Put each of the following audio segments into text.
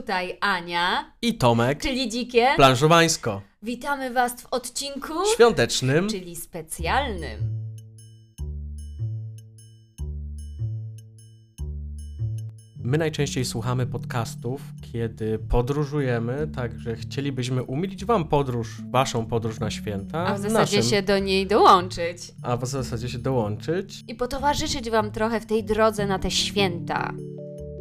Tutaj Ania, i Tomek czyli Dzikie. Planszowańsko. Witamy Was w odcinku, Świątecznym. czyli specjalnym. My najczęściej słuchamy podcastów, kiedy podróżujemy, także chcielibyśmy umilić Wam podróż, Waszą podróż na święta. A w zasadzie naszym- się do niej dołączyć. A w zasadzie się dołączyć. I potowarzyszyć Wam trochę w tej drodze na te święta.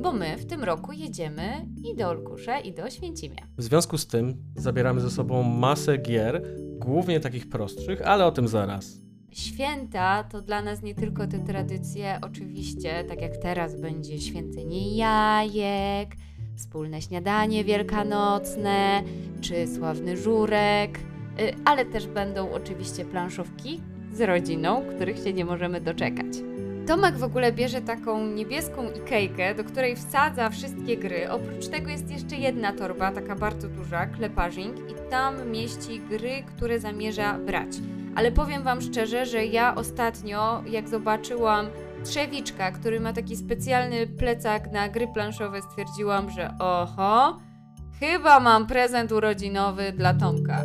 Bo my w tym roku jedziemy i do Olkusza, i do Święcimia. W związku z tym zabieramy ze sobą masę gier, głównie takich prostszych, ale o tym zaraz. Święta to dla nas nie tylko te tradycje, oczywiście, tak jak teraz będzie święcenie jajek, wspólne śniadanie wielkanocne, czy sławny żurek, y, ale też będą oczywiście planszówki z rodziną, których się nie możemy doczekać. Tomek w ogóle bierze taką niebieską ikejkę, do której wsadza wszystkie gry. Oprócz tego jest jeszcze jedna torba, taka bardzo duża, kleparzing, i tam mieści gry, które zamierza brać. Ale powiem Wam szczerze, że ja ostatnio, jak zobaczyłam Trzewiczka, który ma taki specjalny plecak na gry planszowe, stwierdziłam, że oho, chyba mam prezent urodzinowy dla Tomka.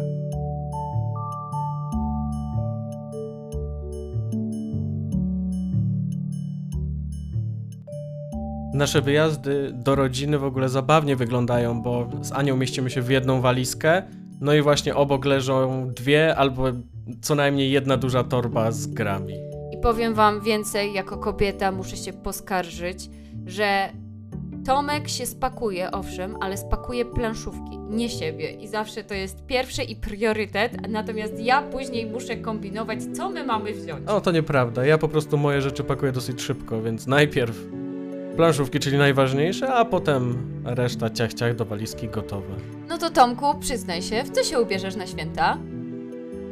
Nasze wyjazdy do rodziny w ogóle zabawnie wyglądają, bo z Anią mieścimy się w jedną walizkę, no i właśnie obok leżą dwie albo co najmniej jedna duża torba z grami. I powiem Wam więcej, jako kobieta muszę się poskarżyć, że Tomek się spakuje, owszem, ale spakuje planszówki, nie siebie. I zawsze to jest pierwszy i priorytet, natomiast ja później muszę kombinować, co my mamy wziąć. O, to nieprawda. Ja po prostu moje rzeczy pakuję dosyć szybko, więc najpierw planszówki, czyli najważniejsze, a potem reszta ciach ciach do walizki gotowe. No to Tomku, przyznaj się, w co się ubierzesz na święta?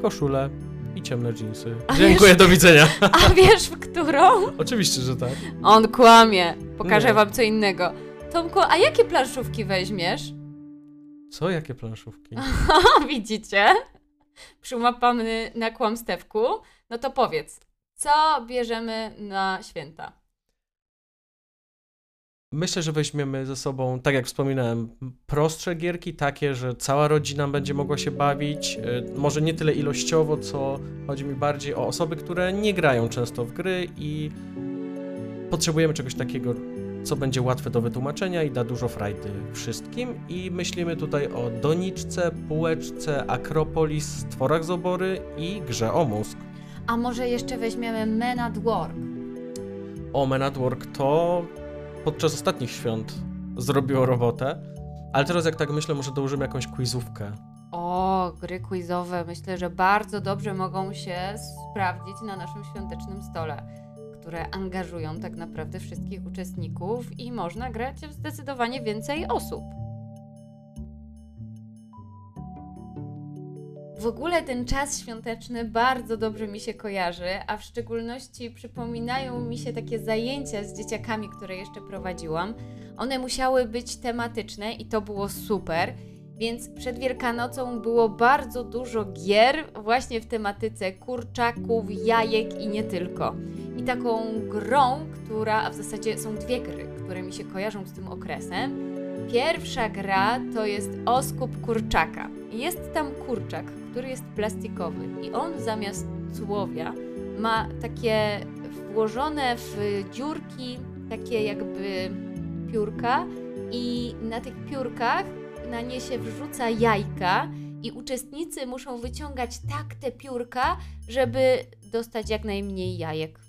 Koszule i ciemne dżinsy. A Dziękuję, do widzenia. A wiesz w którą? Oczywiście, że tak. On kłamie. Pokażę Nie. Wam co innego. Tomku, a jakie planszówki weźmiesz? Co, jakie planszówki? Widzicie? Przyłapany na kłamstewku. No to powiedz, co bierzemy na święta? Myślę, że weźmiemy ze sobą, tak jak wspominałem, prostsze gierki, takie, że cała rodzina będzie mogła się bawić. y, Może nie tyle ilościowo, co chodzi mi bardziej o osoby, które nie grają często w gry i potrzebujemy czegoś takiego, co będzie łatwe do wytłumaczenia i da dużo frajdy wszystkim. I myślimy tutaj o doniczce, półeczce, akropolis, stworach z obory i grze o mózg. A może jeszcze weźmiemy Men at Work? o Men at Work to podczas ostatnich świąt zrobiło robotę, ale teraz jak tak myślę, może dołożymy jakąś quizówkę. O, gry quizowe myślę, że bardzo dobrze mogą się sprawdzić na naszym świątecznym stole, które angażują tak naprawdę wszystkich uczestników i można grać w zdecydowanie więcej osób. W ogóle ten czas świąteczny bardzo dobrze mi się kojarzy, a w szczególności przypominają mi się takie zajęcia z dzieciakami, które jeszcze prowadziłam. One musiały być tematyczne i to było super. Więc przed Wielkanocą było bardzo dużo gier właśnie w tematyce kurczaków, jajek i nie tylko. I taką grą, która, a w zasadzie są dwie gry, które mi się kojarzą z tym okresem. Pierwsza gra to jest oskup kurczaka. Jest tam kurczak, który jest plastikowy i on zamiast tułowia ma takie włożone w dziurki takie jakby piórka i na tych piórkach na nie się wrzuca jajka i uczestnicy muszą wyciągać tak te piórka, żeby dostać jak najmniej jajek.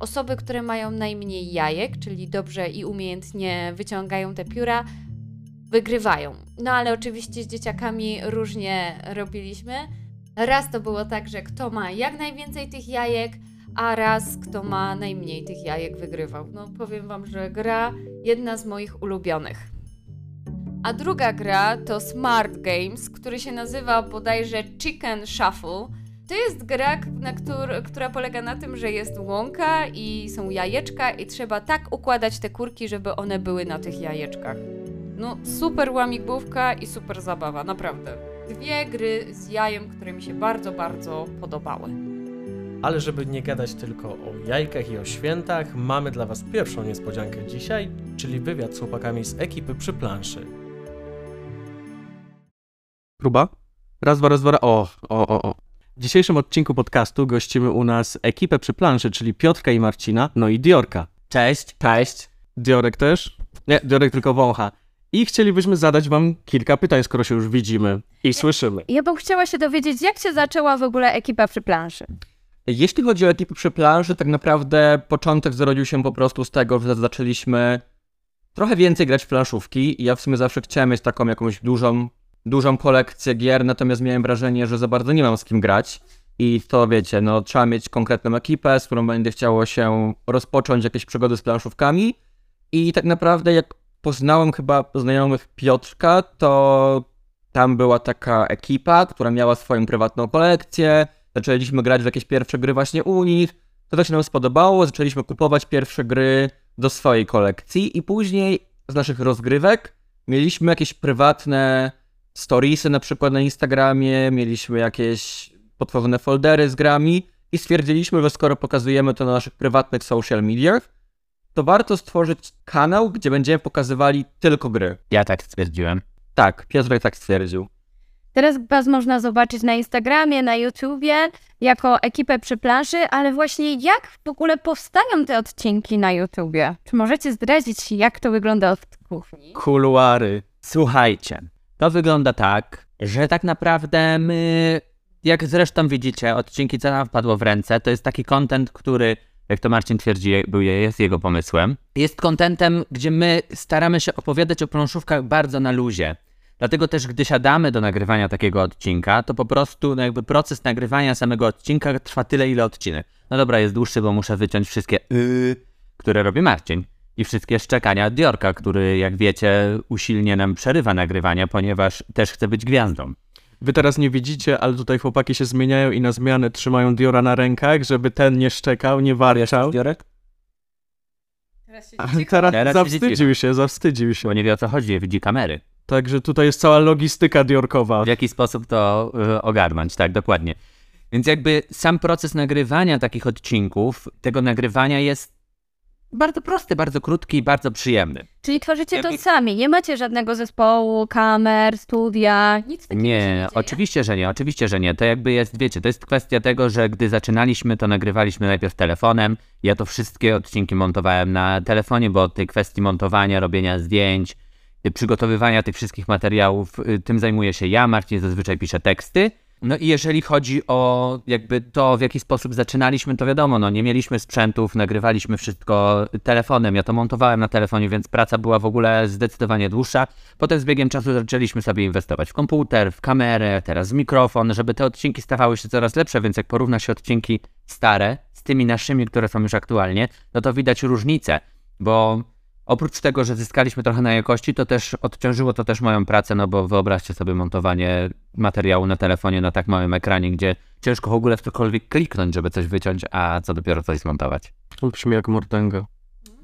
Osoby, które mają najmniej jajek, czyli dobrze i umiejętnie wyciągają te pióra, wygrywają. No ale oczywiście z dzieciakami różnie robiliśmy. Raz to było tak, że kto ma jak najwięcej tych jajek, a raz kto ma najmniej tych jajek wygrywał. No powiem wam, że gra jedna z moich ulubionych. A druga gra to Smart Games, który się nazywa bodajże Chicken Shuffle. To jest gra, na któr, która polega na tym, że jest łąka i są jajeczka i trzeba tak układać te kurki, żeby one były na tych jajeczkach. No super łamigłówka i super zabawa, naprawdę. Dwie gry z jajem, które mi się bardzo, bardzo podobały. Ale żeby nie gadać tylko o jajkach i o świętach, mamy dla Was pierwszą niespodziankę dzisiaj, czyli wywiad z chłopakami z ekipy przy planszy. Próba? Raz, dwa, raz, dwa, ra- o, o, o, o. W dzisiejszym odcinku podcastu gościmy u nas ekipę przy planszy, czyli Piotrka i Marcina, no i Diorka. Cześć. Cześć. Diorek też? Nie, Diorek tylko wącha. I chcielibyśmy zadać wam kilka pytań, skoro się już widzimy i słyszymy. Ja bym chciała się dowiedzieć, jak się zaczęła w ogóle ekipa przy planszy. Jeśli chodzi o ekipę przy planszy, tak naprawdę początek zrodził się po prostu z tego, że zaczęliśmy trochę więcej grać w planszówki i ja w sumie zawsze chciałem mieć taką jakąś dużą, dużą kolekcję gier, natomiast miałem wrażenie, że za bardzo nie mam z kim grać. I to wiecie, no trzeba mieć konkretną ekipę, z którą będzie chciało się rozpocząć jakieś przygody z planszówkami. I tak naprawdę jak poznałem chyba znajomych Piotrka, to tam była taka ekipa, która miała swoją prywatną kolekcję. Zaczęliśmy grać w jakieś pierwsze gry właśnie u nich. To też nam spodobało. Zaczęliśmy kupować pierwsze gry do swojej kolekcji i później z naszych rozgrywek mieliśmy jakieś prywatne storiesy na przykład na Instagramie, mieliśmy jakieś potworzone foldery z grami i stwierdziliśmy, że skoro pokazujemy to na naszych prywatnych social mediach, to warto stworzyć kanał, gdzie będziemy pokazywali tylko gry. Ja tak stwierdziłem. Tak, Piotrek tak stwierdził. Teraz was można zobaczyć na Instagramie, na YouTubie, jako ekipę przy planszy, ale właśnie jak w ogóle powstają te odcinki na YouTubie? Czy możecie zdradzić, jak to wygląda od kuchni? Kuluary. Słuchajcie, to wygląda tak, że tak naprawdę my, jak zresztą widzicie, odcinki co nam wpadło w ręce, to jest taki content, który, jak to Marcin twierdzi, był, jest jego pomysłem. Jest contentem, gdzie my staramy się opowiadać o planszówkach bardzo na luzie. Dlatego też, gdy siadamy do nagrywania takiego odcinka, to po prostu no jakby proces nagrywania samego odcinka trwa tyle, ile odcinek. No dobra, jest dłuższy, bo muszę wyciąć wszystkie yy, które robi Marcin. I wszystkie szczekania Diorka, który, jak wiecie, usilnie nam przerywa nagrywania, ponieważ też chce być gwiazdą. Wy teraz nie widzicie, ale tutaj chłopaki się zmieniają i na zmianę trzymają Diora na rękach, żeby ten nie szczekał, nie warczał. Diorek? A teraz Teraz zawstydził się, zawstydził się. Bo nie wie o co chodzi, widzi kamery. Także tutaj jest cała logistyka Diorkowa. W jaki sposób to y, ogarnąć, tak, dokładnie. Więc jakby sam proces nagrywania takich odcinków, tego nagrywania jest bardzo prosty, bardzo krótki i bardzo przyjemny. Czyli tworzycie to sami, nie macie żadnego zespołu, kamer, studia, nic takiego się Nie, oczywiście, że nie, oczywiście, że nie. To jakby jest, wiecie, to jest kwestia tego, że gdy zaczynaliśmy, to nagrywaliśmy najpierw telefonem. Ja to wszystkie odcinki montowałem na telefonie, bo od tej kwestii montowania, robienia zdjęć, przygotowywania tych wszystkich materiałów, y, tym zajmuję się ja. Marcin zazwyczaj pisze teksty. No i jeżeli chodzi o jakby to, w jaki sposób zaczynaliśmy, to wiadomo, no nie mieliśmy sprzętów, nagrywaliśmy wszystko telefonem, ja to montowałem na telefonie, więc praca była w ogóle zdecydowanie dłuższa. Potem z biegiem czasu zaczęliśmy sobie inwestować w komputer, w kamerę, teraz w mikrofon, żeby te odcinki stawały się coraz lepsze, więc jak porówna się odcinki stare z tymi naszymi, które są już aktualnie, no to widać różnicę, bo oprócz tego, że zyskaliśmy trochę na jakości, to też odciążyło to też moją pracę, no bo wyobraźcie sobie montowanie materiału na telefonie na tak małym ekranie, gdzie ciężko w ogóle w cokolwiek kliknąć, żeby coś wyciąć, a co dopiero coś zmontować. On brzmi jak mordęga.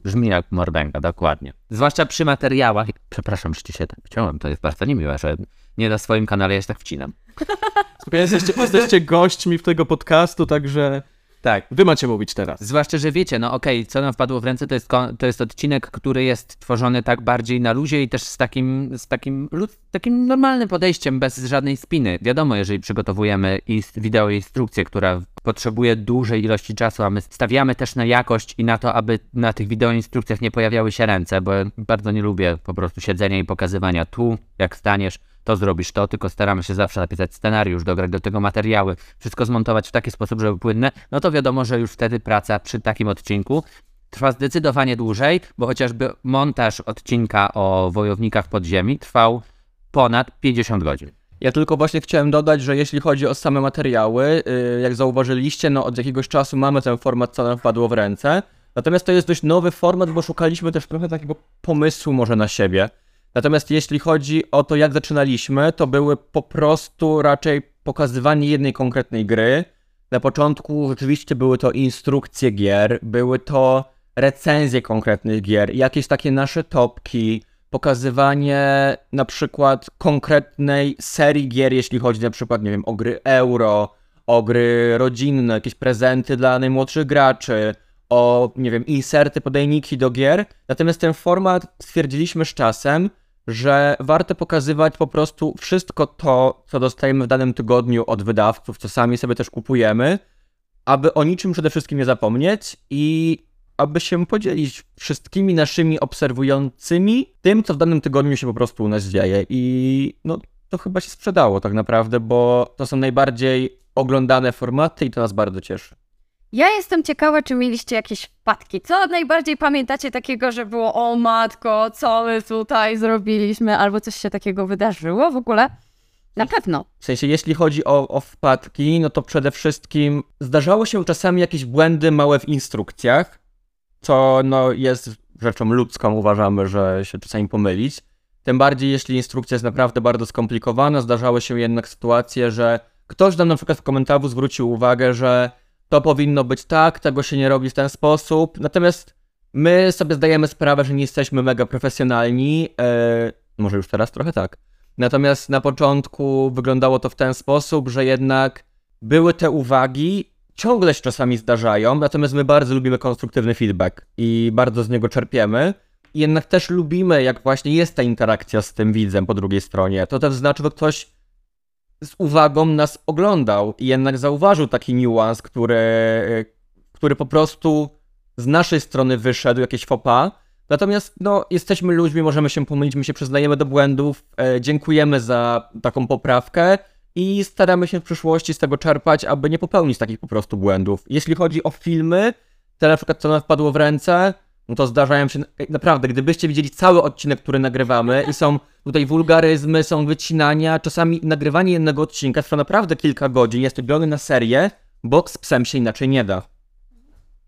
Brzmi jak mordęga, dokładnie. Zwłaszcza przy materiałach. Przepraszam, że ci się tak wciąłem, to jest bardzo niemiłe, że nie na swoim kanale ja się tak wcinam. Słuchaj, Jesteście, jesteście gośćmi w tego podcastu, także Tak. wy macie mówić teraz. Zwłaszcza, że wiecie, no okej, co nam wpadło w ręce, to jest, to jest odcinek, który jest tworzony tak bardziej na luzie i też z takim, z takim, takim normalnym podejściem, bez żadnej spiny. Wiadomo, jeżeli przygotowujemy wideo instrukcję, która potrzebuje dużej ilości czasu, a my stawiamy też na jakość i na to, aby na tych wideo instrukcjach nie pojawiały się ręce, bo bardzo nie lubię po prostu siedzenia i pokazywania tu, jak staniesz, to zrobisz to, tylko staramy się zawsze napisać scenariusz, dograć do tego materiały, wszystko zmontować w taki sposób, żeby płynne, no to wiadomo, że już wtedy praca przy takim odcinku trwa zdecydowanie dłużej, bo chociażby montaż odcinka o wojownikach podziemi trwał ponad 50 godzin. Ja tylko właśnie chciałem dodać, że jeśli chodzi o same materiały, yy, jak zauważyliście, no od jakiegoś czasu mamy ten format, co nam wpadło w ręce. Natomiast to jest dość nowy format, bo szukaliśmy też trochę takiego pomysłu może na siebie. Natomiast jeśli chodzi o to, jak zaczynaliśmy, to były po prostu raczej pokazywanie jednej konkretnej gry. Na początku rzeczywiście były to instrukcje gier, były to recenzje konkretnych gier, jakieś takie nasze topki, pokazywanie na przykład konkretnej serii gier, jeśli chodzi na przykład, nie wiem, o gry euro, o gry rodzinne, jakieś prezenty dla najmłodszych graczy, o, nie wiem, inserty, podajniki do gier. Natomiast ten format stwierdziliśmy z czasem, że warto pokazywać po prostu wszystko to, co dostajemy w danym tygodniu od wydawców, co sami sobie też kupujemy, aby o niczym przede wszystkim nie zapomnieć i aby się podzielić wszystkimi naszymi obserwującymi tym, co w danym tygodniu się po prostu u nas dzieje. I no, to chyba się sprzedało tak naprawdę, bo to są najbardziej oglądane formaty i to nas bardzo cieszy. Ja jestem ciekawa, czy mieliście jakieś wpadki. Co najbardziej pamiętacie takiego, że było o matko, co my tutaj zrobiliśmy, albo coś się takiego wydarzyło w ogóle? Na pewno. W sensie, jeśli chodzi o, o wpadki, no to przede wszystkim zdarzało się czasami jakieś błędy małe w instrukcjach, co no, jest rzeczą ludzką, uważamy, że się czasami pomylić. Tym bardziej, jeśli instrukcja jest naprawdę bardzo skomplikowana, zdarzały się jednak sytuacje, że ktoś nam na przykład w komentarzu zwrócił uwagę, że to powinno być tak, tego się nie robi w ten sposób. Natomiast my sobie zdajemy sprawę, że nie jesteśmy mega profesjonalni. e, może już teraz trochę tak. Natomiast na początku wyglądało to w ten sposób, że jednak były te uwagi, ciągle się czasami zdarzają, natomiast my bardzo lubimy konstruktywny feedback i bardzo z niego czerpiemy. I jednak też lubimy, jak właśnie jest ta interakcja z tym widzem po drugiej stronie. To też znaczy, że ktoś z uwagą nas oglądał i jednak zauważył taki niuans, który, który po prostu z naszej strony wyszedł, jakieś pas. Natomiast no, jesteśmy ludźmi, możemy się pomylić, my się przyznajemy do błędów, e, dziękujemy za taką poprawkę i staramy się w przyszłości z tego czerpać, aby nie popełnić takich po prostu błędów. Jeśli chodzi o filmy, to na przykład co nam wpadło w ręce, no to zdarzają się, naprawdę, gdybyście widzieli cały odcinek, który nagrywamy i są tutaj wulgaryzmy, są wycinania, czasami nagrywanie jednego odcinka trwa naprawdę kilka godzin, jest robione na serię, bo z psem się inaczej nie da.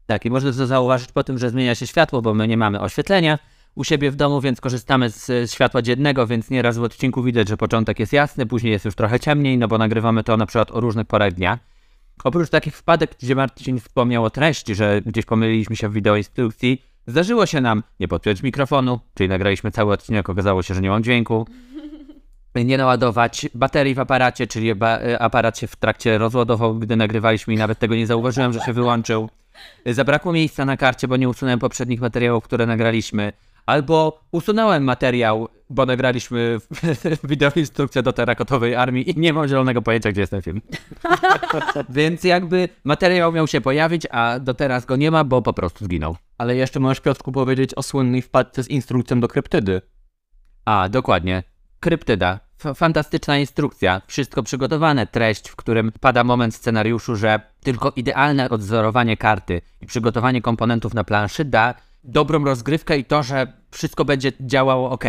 Tak, i można to zauważyć po tym, że zmienia się światło, bo my nie mamy oświetlenia u siebie w domu, więc korzystamy z światła dziennego, więc nieraz w odcinku widać, że początek jest jasny, później jest już trochę ciemniej, no bo nagrywamy to na przykład o różnych porach dnia. Oprócz takich wpadek, gdzie Marcin wspomniał o treści, że gdzieś pomyliliśmy się w wideoinstrukcji, zdarzyło się nam nie podpiąć mikrofonu, czyli nagraliśmy cały odcinek, okazało się, że nie mam dźwięku, nie naładować baterii w aparacie, czyli e, aparat się w trakcie rozładował, gdy nagrywaliśmy i nawet tego nie zauważyłem, że się wyłączył. Zabrakło miejsca na karcie, bo nie usunąłem poprzednich materiałów, które nagraliśmy. Albo usunąłem materiał, bo nagraliśmy wideoinstrukcję do terakotowej armii i nie mam zielonego pojęcia, gdzie jest ten film. Więc jakby materiał miał się pojawić, a do teraz go nie ma, bo po prostu zginął. Ale jeszcze możesz Piotrku powiedzieć o słynnej wpadce z instrukcją do kryptydy. A, dokładnie. Kryptyda. F- fantastyczna instrukcja. Wszystko przygotowane. Treść, w którym pada moment scenariuszu, że tylko idealne odzorowanie karty i przygotowanie komponentów na planszy da dobrą rozgrywkę i to, że wszystko będzie działało ok.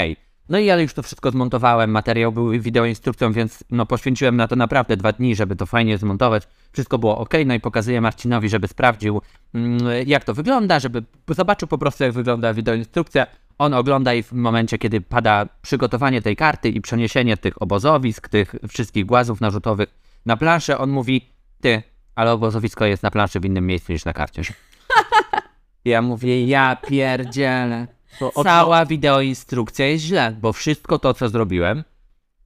No i ja już to wszystko zmontowałem. Materiał był wideoinstrukcją, więc no poświęciłem na to naprawdę dwa dni, żeby to fajnie zmontować. Wszystko było ok. No i pokazuję Marcinowi, żeby sprawdził, mm, jak to wygląda, żeby zobaczył po prostu, jak wygląda wideoinstrukcja. On ogląda i w momencie, kiedy pada przygotowanie tej karty i przeniesienie tych obozowisk, tych wszystkich głazów narzutowych na planszę, on mówi, ty, ale obozowisko jest na planszy w innym miejscu niż na karcie. Ja mówię, ja pierdzielę. To Cała wideoinstrukcja jest źle, bo wszystko to, co zrobiłem,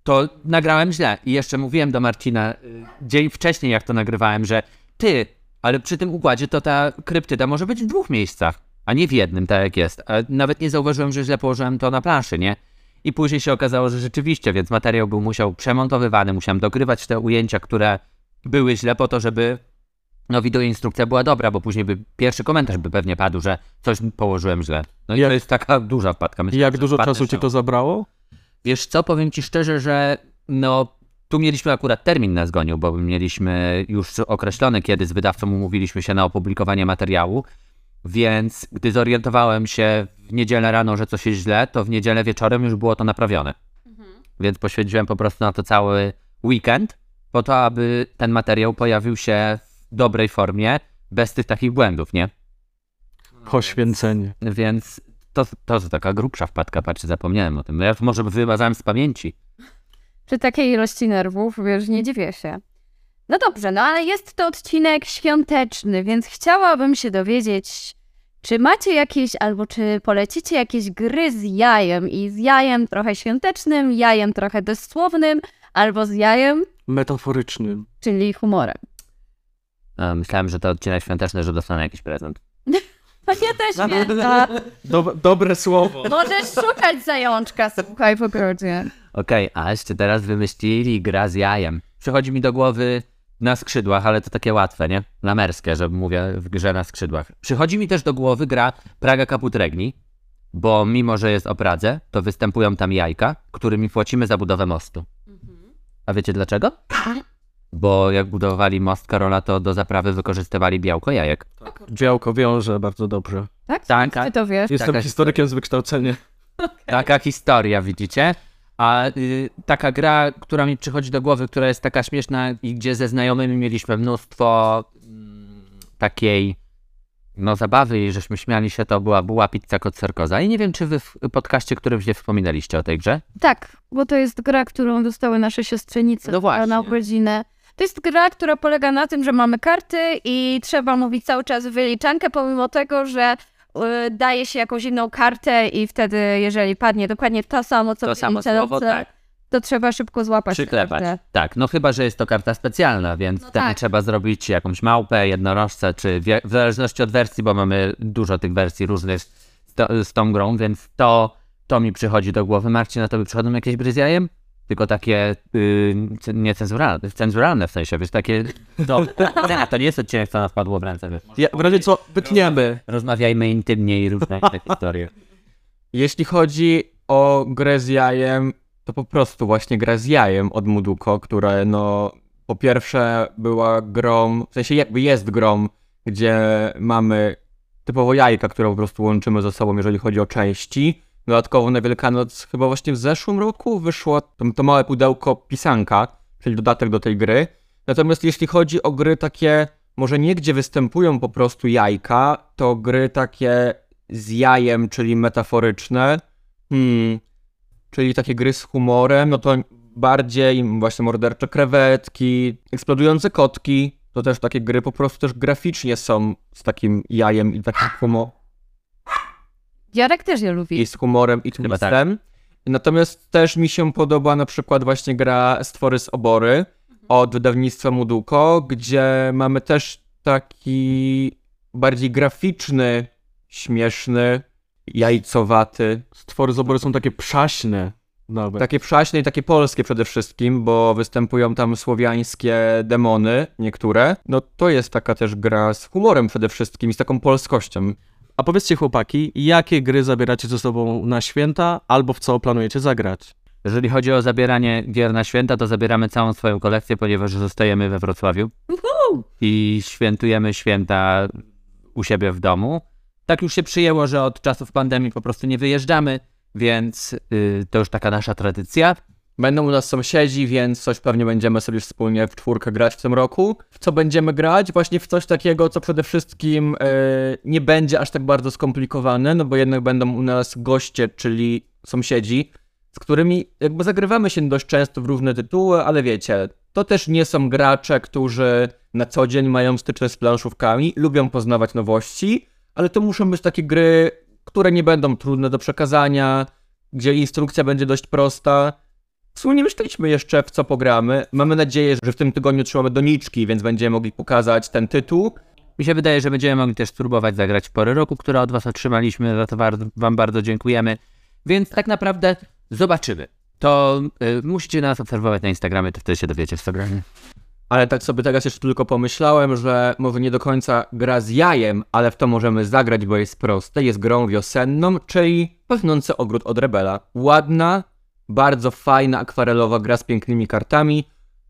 to nagrałem źle. I jeszcze mówiłem do Marcina y, dzień wcześniej, jak to nagrywałem, że ty, ale przy tym układzie to ta kryptyda może być w dwóch miejscach, a nie w jednym, tak jak jest. A nawet nie zauważyłem, że źle położyłem to na planszy, nie? I później się okazało, że rzeczywiście, więc materiał był musiał przemontowywany, musiałem dogrywać te ujęcia, które były źle po to, żeby no wideoinstrukcja była dobra, bo później by pierwszy komentarz by pewnie padł, że coś położyłem źle. No i to jest taka duża wpadka. Myślę, Jak dużo czasu w ci nią. to zabrało? Wiesz co, powiem ci szczerze, że no tu mieliśmy akurat termin nas gonił, bo mieliśmy już określony, kiedy z wydawcą umówiliśmy się na opublikowanie materiału, więc gdy zorientowałem się w niedzielę rano, że coś jest źle, to w niedzielę wieczorem już było to naprawione. Więc poświęciłem po prostu na to cały weekend, po to, aby ten materiał pojawił się w dobrej formie, bez tych takich błędów, nie? Poświęcenie. Więc to, to jest taka grubsza wpadka, patrzcie, zapomniałem o tym. No Ja może wymazałem z pamięci. Przy takiej ilości nerwów, wiesz, nie dziwię się. No dobrze, no ale jest to odcinek świąteczny, więc chciałabym się dowiedzieć, czy macie jakieś, albo czy polecicie jakieś gry z jajem i z jajem trochę świątecznym, jajem trochę dosłownym, albo z jajem, Metaforycznym. czyli humorem. E, Myślałem, że to odcinek świąteczny, że dostanę jakiś prezent. Takie te święta. Dob- dobre słowo. Możesz szukać zajączka, słuchaj, w ogrodzie. Okej, a jeszcze teraz wymyślili gra z jajem. Przychodzi mi do głowy na skrzydłach, ale to takie łatwe, nie? Lamerskie, że mówię w grze na skrzydłach. Przychodzi mi też do głowy gra Praga Kaput Regni, bo mimo, że jest o Pradze, to występują tam jajka, którymi płacimy za budowę mostu. A wiecie dlaczego? Bo jak budowali most Karola, to do zaprawy wykorzystywali białko jajek. Białko wiąże bardzo dobrze. Tak? Tak, Ty to wiesz. Jestem Taka- historykiem z wykształcenia. Taka historia, widzicie? A y, taka gra, która mi przychodzi do głowy, która jest taka śmieszna i gdzie ze znajomymi mieliśmy mnóstwo mm, takiej no zabawy i żeśmy śmiali się, to była była pizza kod Cerkoza. I nie wiem, czy wy w podcaście którymś nie wspominaliście o tej grze? Tak, bo to jest gra, którą dostały nasze siostrzenice No na urodzinę. To jest gra, która polega na tym, że mamy karty i trzeba mówić cały czas wyliczankę, pomimo tego, że y, daje się jakąś inną kartę i wtedy, jeżeli padnie dokładnie to samo, co To w samo słowo, tak. to trzeba szybko złapać Przyklepać. kartę. Tak, no chyba, że jest to karta specjalna, więc No tak. trzeba zrobić jakąś małpę, jednorożca, czy w zależności od wersji, bo mamy dużo tych wersji różnych z, to, z tą grą, więc to, to mi przychodzi do głowy. Marcin, na tobie przychodzą jakieś gry z jajem? Tylko takie yy, ce- niecenzuralne, cenzuralne w sensie, wiesz, takie... No, nie, to nie jest odcinek, co nas padło w ręce, wiesz. Ja, w razie co, wytniemy. Rozmawiajmy intymnie i różne inne historie. Jeśli chodzi o grę z jajem, to po prostu właśnie gra z jajem od Muduko, która no po pierwsze była grą, w sensie jakby jest grą, gdzie mamy typowo jajka, które po prostu łączymy ze sobą, jeżeli chodzi o części. Dodatkowo na Wielkanoc chyba właśnie w zeszłym roku wyszło to, małe pudełko pisanka, czyli dodatek do tej gry. Natomiast jeśli chodzi o gry takie, może nie gdzie występują po prostu jajka, to gry takie z jajem, czyli metaforyczne, hmm, czyli takie gry z humorem, no to bardziej właśnie mordercze krewetki, eksplodujące kotki, to też takie gry po prostu też graficznie są z takim jajem i takim humor Jarek też je lubi. i z humorem i twistem. Natomiast też mi się podoba na przykład właśnie gra Stwory z Obory od wydawnictwa Muduko, gdzie mamy też taki bardziej graficzny, śmieszny, jajcowaty, Stwory z obory są takie przaśne nawet. takie przaśne i takie polskie przede wszystkim, bo występują tam słowiańskie demony, niektóre. No to jest taka też gra z humorem przede wszystkim i z taką polskością. A powiedzcie chłopaki, jakie gry zabieracie ze sobą na święta, albo w co planujecie zagrać? Jeżeli chodzi o zabieranie gier na święta, to zabieramy całą swoją kolekcję, ponieważ zostajemy we Wrocławiu i świętujemy święta u siebie w domu. Tak już się przyjęło, że od czasów pandemii po prostu nie wyjeżdżamy, więc y, to już taka nasza tradycja. Będą u nas sąsiedzi, więc coś pewnie będziemy sobie wspólnie w czwórkę grać w tym roku. W co będziemy grać? Właśnie w coś takiego, co przede wszystkim e, nie będzie aż tak bardzo skomplikowane, no bo jednak będą u nas goście, czyli sąsiedzi, z którymi jakby zagrywamy się dość często w różne tytuły, ale wiecie, to też nie są gracze, którzy na co dzień mają styczność z planszówkami, lubią poznawać nowości, ale to muszą być takie gry, które nie będą trudne do przekazania, gdzie instrukcja będzie dość prosta. W sumie nie myśleliśmy jeszcze w co pogramy. Mamy nadzieję, że w tym tygodniu trzymamy doniczki, więc będziemy mogli pokazać ten tytuł. Mi się wydaje, że będziemy mogli też spróbować zagrać w porę roku, które od Was otrzymaliśmy, za to Wam bardzo dziękujemy. Więc tak naprawdę zobaczymy. To y, musicie nas obserwować na Instagramie, to wtedy się dowiecie w Instagramie. Ale tak sobie teraz jeszcze tylko pomyślałem, że może nie do końca gra z jajem, ale w to możemy zagrać, bo jest proste. Jest grą wiosenną, czyli Pachnący ogród od Rebela. Ładna, bardzo fajna, akwarelowa gra z pięknymi kartami,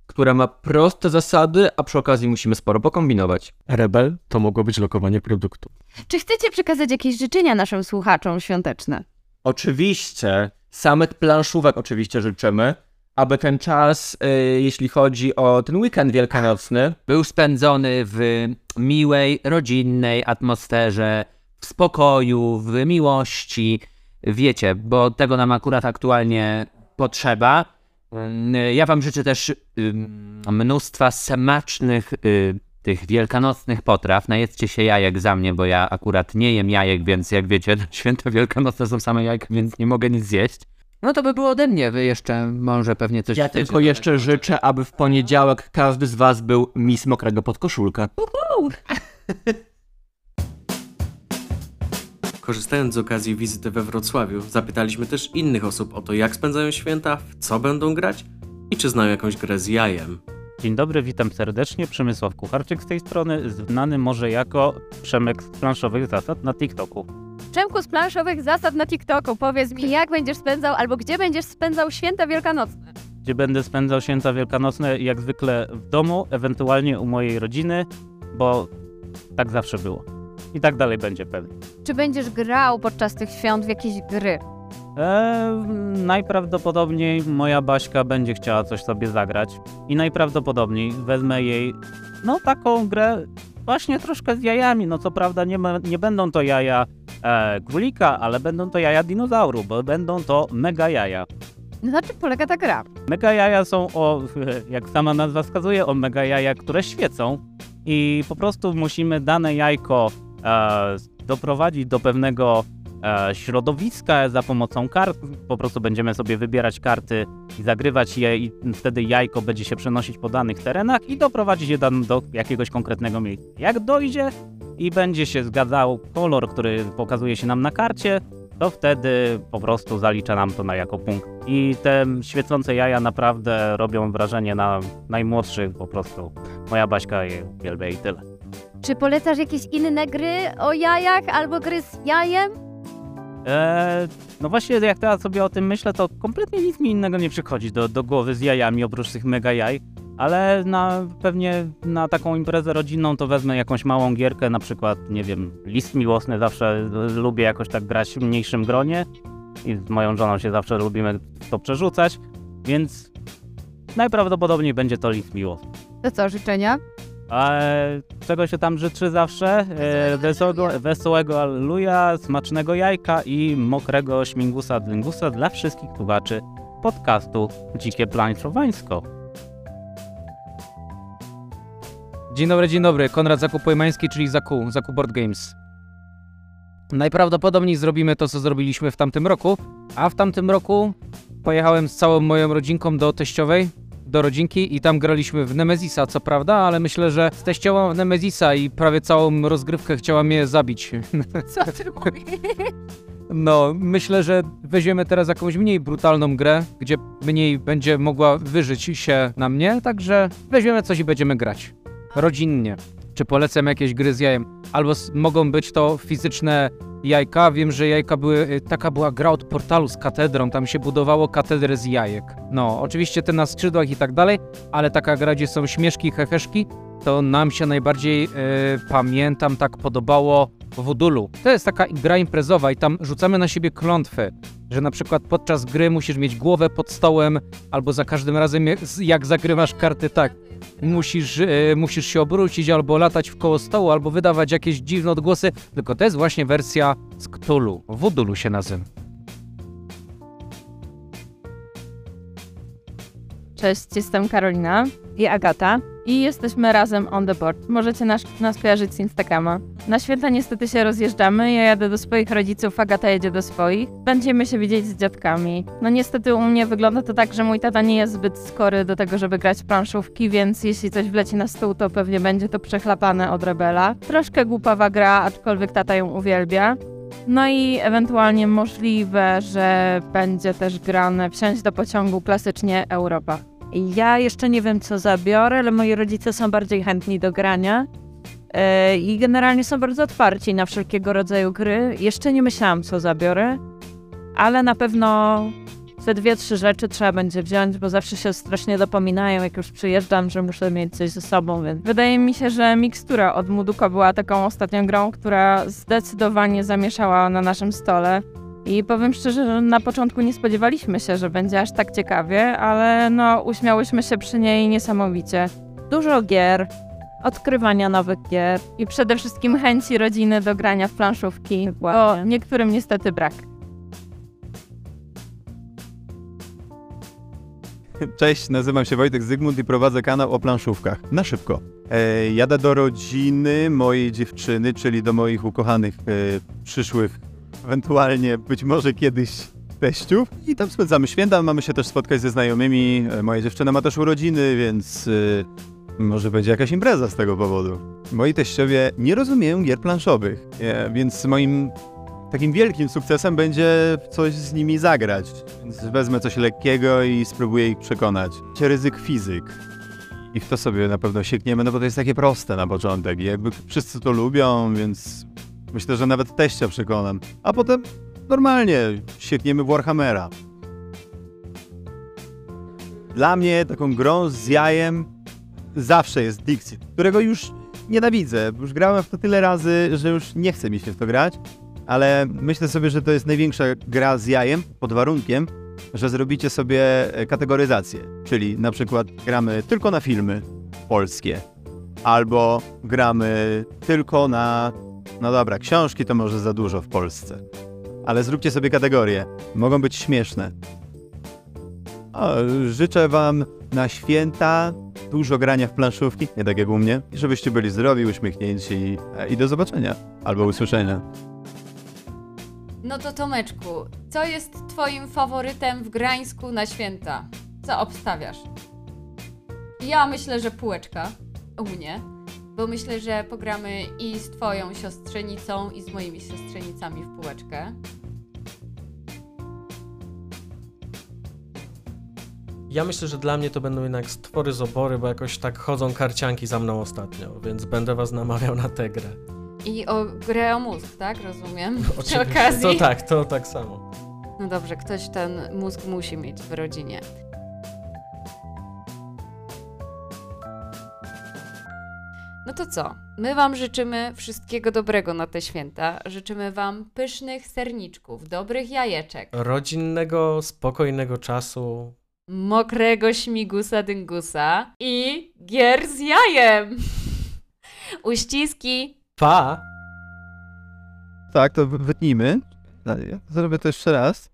która ma proste zasady, a przy okazji musimy sporo pokombinować. Rebel to mogło być lokowanie produktu. Czy chcecie przekazać jakieś życzenia naszym słuchaczom świąteczne? Oczywiście, samych planszówek oczywiście życzymy, aby ten czas, y, jeśli chodzi o ten weekend wielkanocny, Był spędzony w miłej, rodzinnej atmosferze, w spokoju, w miłości. Wiecie, bo tego nam akurat aktualnie potrzeba. Ja Wam życzę też mnóstwa smacznych y, tych wielkanocnych potraw. Najedzcie się jajek za mnie, bo ja akurat nie jem jajek, więc jak wiecie, święta wielkanocne są same jajka, więc nie mogę nic zjeść. No to by było ode mnie. Wy jeszcze może pewnie coś ja tylko jeszcze życzę, aby w poniedziałek każdy z was był Miss Mokrego Podkoszulka. Korzystając z okazji wizyty we Wrocławiu, zapytaliśmy też innych osób o to, jak spędzają święta, w co będą grać i czy znają jakąś grę z jajem. Dzień dobry, witam serdecznie. Przemysław Kucharczyk z tej strony, znany może jako Przemek z planszowych zasad na TikToku. Przemku z planszowych zasad na TikToku. Powiedz mi, jak będziesz spędzał albo gdzie będziesz spędzał święta wielkanocne? Gdzie będę spędzał święta wielkanocne jak zwykle w domu, ewentualnie u mojej rodziny, bo tak zawsze było. I tak dalej będzie pewnie. Czy będziesz grał podczas tych świąt w jakieś gry? Eee, najprawdopodobniej moja Baśka będzie chciała coś sobie zagrać i najprawdopodobniej wezmę jej no taką grę właśnie troszkę z jajami. No co prawda nie, ma, nie będą to jaja e, królika, ale będą to jaja dinozauru, bo będą to mega jaja. Na czym polega ta gra? Mega jaja są o, jak sama nazwa wskazuje, o mega jaja, które świecą i po prostu musimy dane jajko e, doprowadzić do pewnego e, środowiska za pomocą kart. Po prostu będziemy sobie wybierać karty i zagrywać je i wtedy jajko będzie się przenosić po danych terenach i doprowadzić je do jakiegoś konkretnego miejsca. Jak dojdzie i będzie się zgadzał kolor, który pokazuje się nam na karcie, to wtedy po prostu zalicza nam to na jako punkt. I te świecące jaja naprawdę robią wrażenie na najmłodszych po prostu. Moja Baśka je uwielbia i tyle. Czy polecasz jakieś inne gry o jajach albo gry z jajem? Eee, no właśnie, jak teraz sobie o tym myślę, to kompletnie nic mi innego nie przychodzi do, do głowy z jajami, oprócz tych mega jaj. Ale na, pewnie na taką imprezę rodzinną to wezmę jakąś małą gierkę, na przykład, nie wiem, list miłosny zawsze lubię jakoś tak grać w mniejszym gronie i z moją żoną się zawsze lubimy to przerzucać, więc najprawdopodobniej będzie to list miłosny. To co, życzenia? A e, czego się tam życzy zawsze? E, wesołego, wesołego alleluja, smacznego jajka i mokrego śmigusa dyngusa dla wszystkich słuchaczy podcastu Dzikie Plańcowańsko. Dzień dobry, dzień dobry. Konrad Zakupojmański, czyli Zaku, Zaku Board Games. Najprawdopodobniej zrobimy to, co zrobiliśmy w tamtym roku, a w tamtym roku pojechałem z całą moją rodzinką do teściowej, do rodzinki i tam graliśmy w Nemezisa, co prawda, ale myślę, że z teściową w Nemezisa i prawie całą rozgrywkę chciała mnie zabić. Co ty mówisz? No, myślę, że weźmiemy teraz jakąś mniej brutalną grę, gdzie mniej będzie mogła wyżyć się na mnie, także weźmiemy coś i będziemy grać. Rodzinnie. Czy polecam jakieś gry z jajem? Albo mogą być to fizyczne jajka. Wiem, że jajka były. y, Taka była gra od portalu z katedrą. Tam się budowało katedrę z jajek. No, oczywiście te na skrzydłach i tak dalej, ale taka gra, gdzie są śmieszki, heheszki, to nam się najbardziej, y, pamiętam, tak podobało w Wudulu. To jest taka gra imprezowa i tam rzucamy na siebie klątwy, że na przykład podczas gry musisz mieć głowę pod stołem, albo za każdym razem jak- zagrywasz karty tak, musisz, e, musisz się obrócić albo latać w koło stołu, albo wydawać jakieś dziwne odgłosy, tylko to jest właśnie wersja z Cthulhu. Wudulu się nazywa. Cześć, jestem Karolina i Agata i jesteśmy razem on the board. Możecie nas, nas kojarzyć z Instagrama. Na święta niestety się rozjeżdżamy, ja jadę do swoich rodziców, Agata jedzie do swoich. Będziemy się widzieć z dziadkami. No niestety u mnie wygląda to tak, że mój tata nie jest zbyt skory do tego, żeby grać w planszówki, więc jeśli coś wleci na stół, to pewnie będzie to przechlapane od Rebela. Troszkę głupawa gra, aczkolwiek tata ją uwielbia. No i ewentualnie możliwe, że będzie też grane wsiąść do pociągu klasycznie Europa. Ja jeszcze nie wiem, co zabiorę, ale moi rodzice są bardziej chętni do grania. E, I generalnie są bardzo otwarci na wszelkiego rodzaju gry. Jeszcze nie myślałam, co zabiorę, ale na pewno te dwie, trzy rzeczy trzeba będzie wziąć, bo zawsze się strasznie dopominają, jak już przyjeżdżam, że muszę mieć coś ze sobą, więc Wydaje mi się, że mikstura od Muduko była taką ostatnią grą, która zdecydowanie zamieszała na naszym stole. I powiem szczerze, że na początku nie spodziewaliśmy się, że będzie aż tak ciekawie, ale no uśmiałyśmy się przy niej niesamowicie. dużo gier, odkrywania nowych gier. I przede wszystkim chęci rodziny do grania w planszówki, bo niektórym niestety brak. Cześć, nazywam się Wojtek Zygmunt i prowadzę kanał o planszówkach. Na szybko. E, jadę do rodziny mojej dziewczyny, czyli do moich ukochanych e, przyszłych, ewentualnie być może kiedyś teściów. I tam spędzamy święta, mamy się też spotkać ze znajomymi. E, moja dziewczyna ma też urodziny, więc e, może będzie jakaś impreza z tego powodu. Moi teściowie nie rozumieją gier planszowych, e, więc moim takim wielkim sukcesem będzie coś z nimi zagrać. Więc wezmę coś lekkiego i spróbuję ich przekonać. Ryzyk fizyk. I w to sobie na pewno siekniemy, no bo to jest takie proste na początek. Jakby wszyscy to lubią, więc myślę, że nawet teścia przekonam. A potem normalnie siekniemy w Warhammera. Dla mnie taką grą z jajem zawsze jest Dixit, którego już nienawidzę. Już grałem w to tyle razy, że już nie chce mi się w to grać, ale myślę sobie, że to jest największa gra z jajem pod warunkiem, że zrobicie sobie e, kategoryzację, czyli na przykład gramy tylko na filmy polskie, albo gramy tylko na, no dobra, książki to może za dużo w Polsce, ale zróbcie sobie kategorie, mogą być śmieszne. O, życzę wam na święta dużo grania w planszówki, nie tak jak u mnie, żebyście byli zdrowi, uśmiechnięci i do zobaczenia, albo usłyszenia. No to Tomeczku, co jest twoim faworytem w Grańsku na święta? Co obstawiasz? Ja myślę, że półeczka u mnie, bo myślę, że pogramy i z twoją siostrzenicą i z moimi siostrzenicami w półeczkę. Ja myślę, że dla mnie to będą jednak stwory z obory, bo jakoś tak chodzą karcianki za mną ostatnio, więc będę was namawiał na tę grę. I o grę o mózg, tak? Rozumiem. Przy Oczywiście, okazji. To tak, to tak samo. No dobrze, ktoś ten mózg musi mieć w rodzinie. No to co? My Wam życzymy wszystkiego dobrego na te święta. Życzymy Wam pysznych serniczków, dobrych jajeczek, Rodzinnego, spokojnego czasu. mokrego śmigusa dyngusa i gier z jajem. Uściski. Pa! Tak, to wy- wytnijmy. Zrobię to jeszcze raz.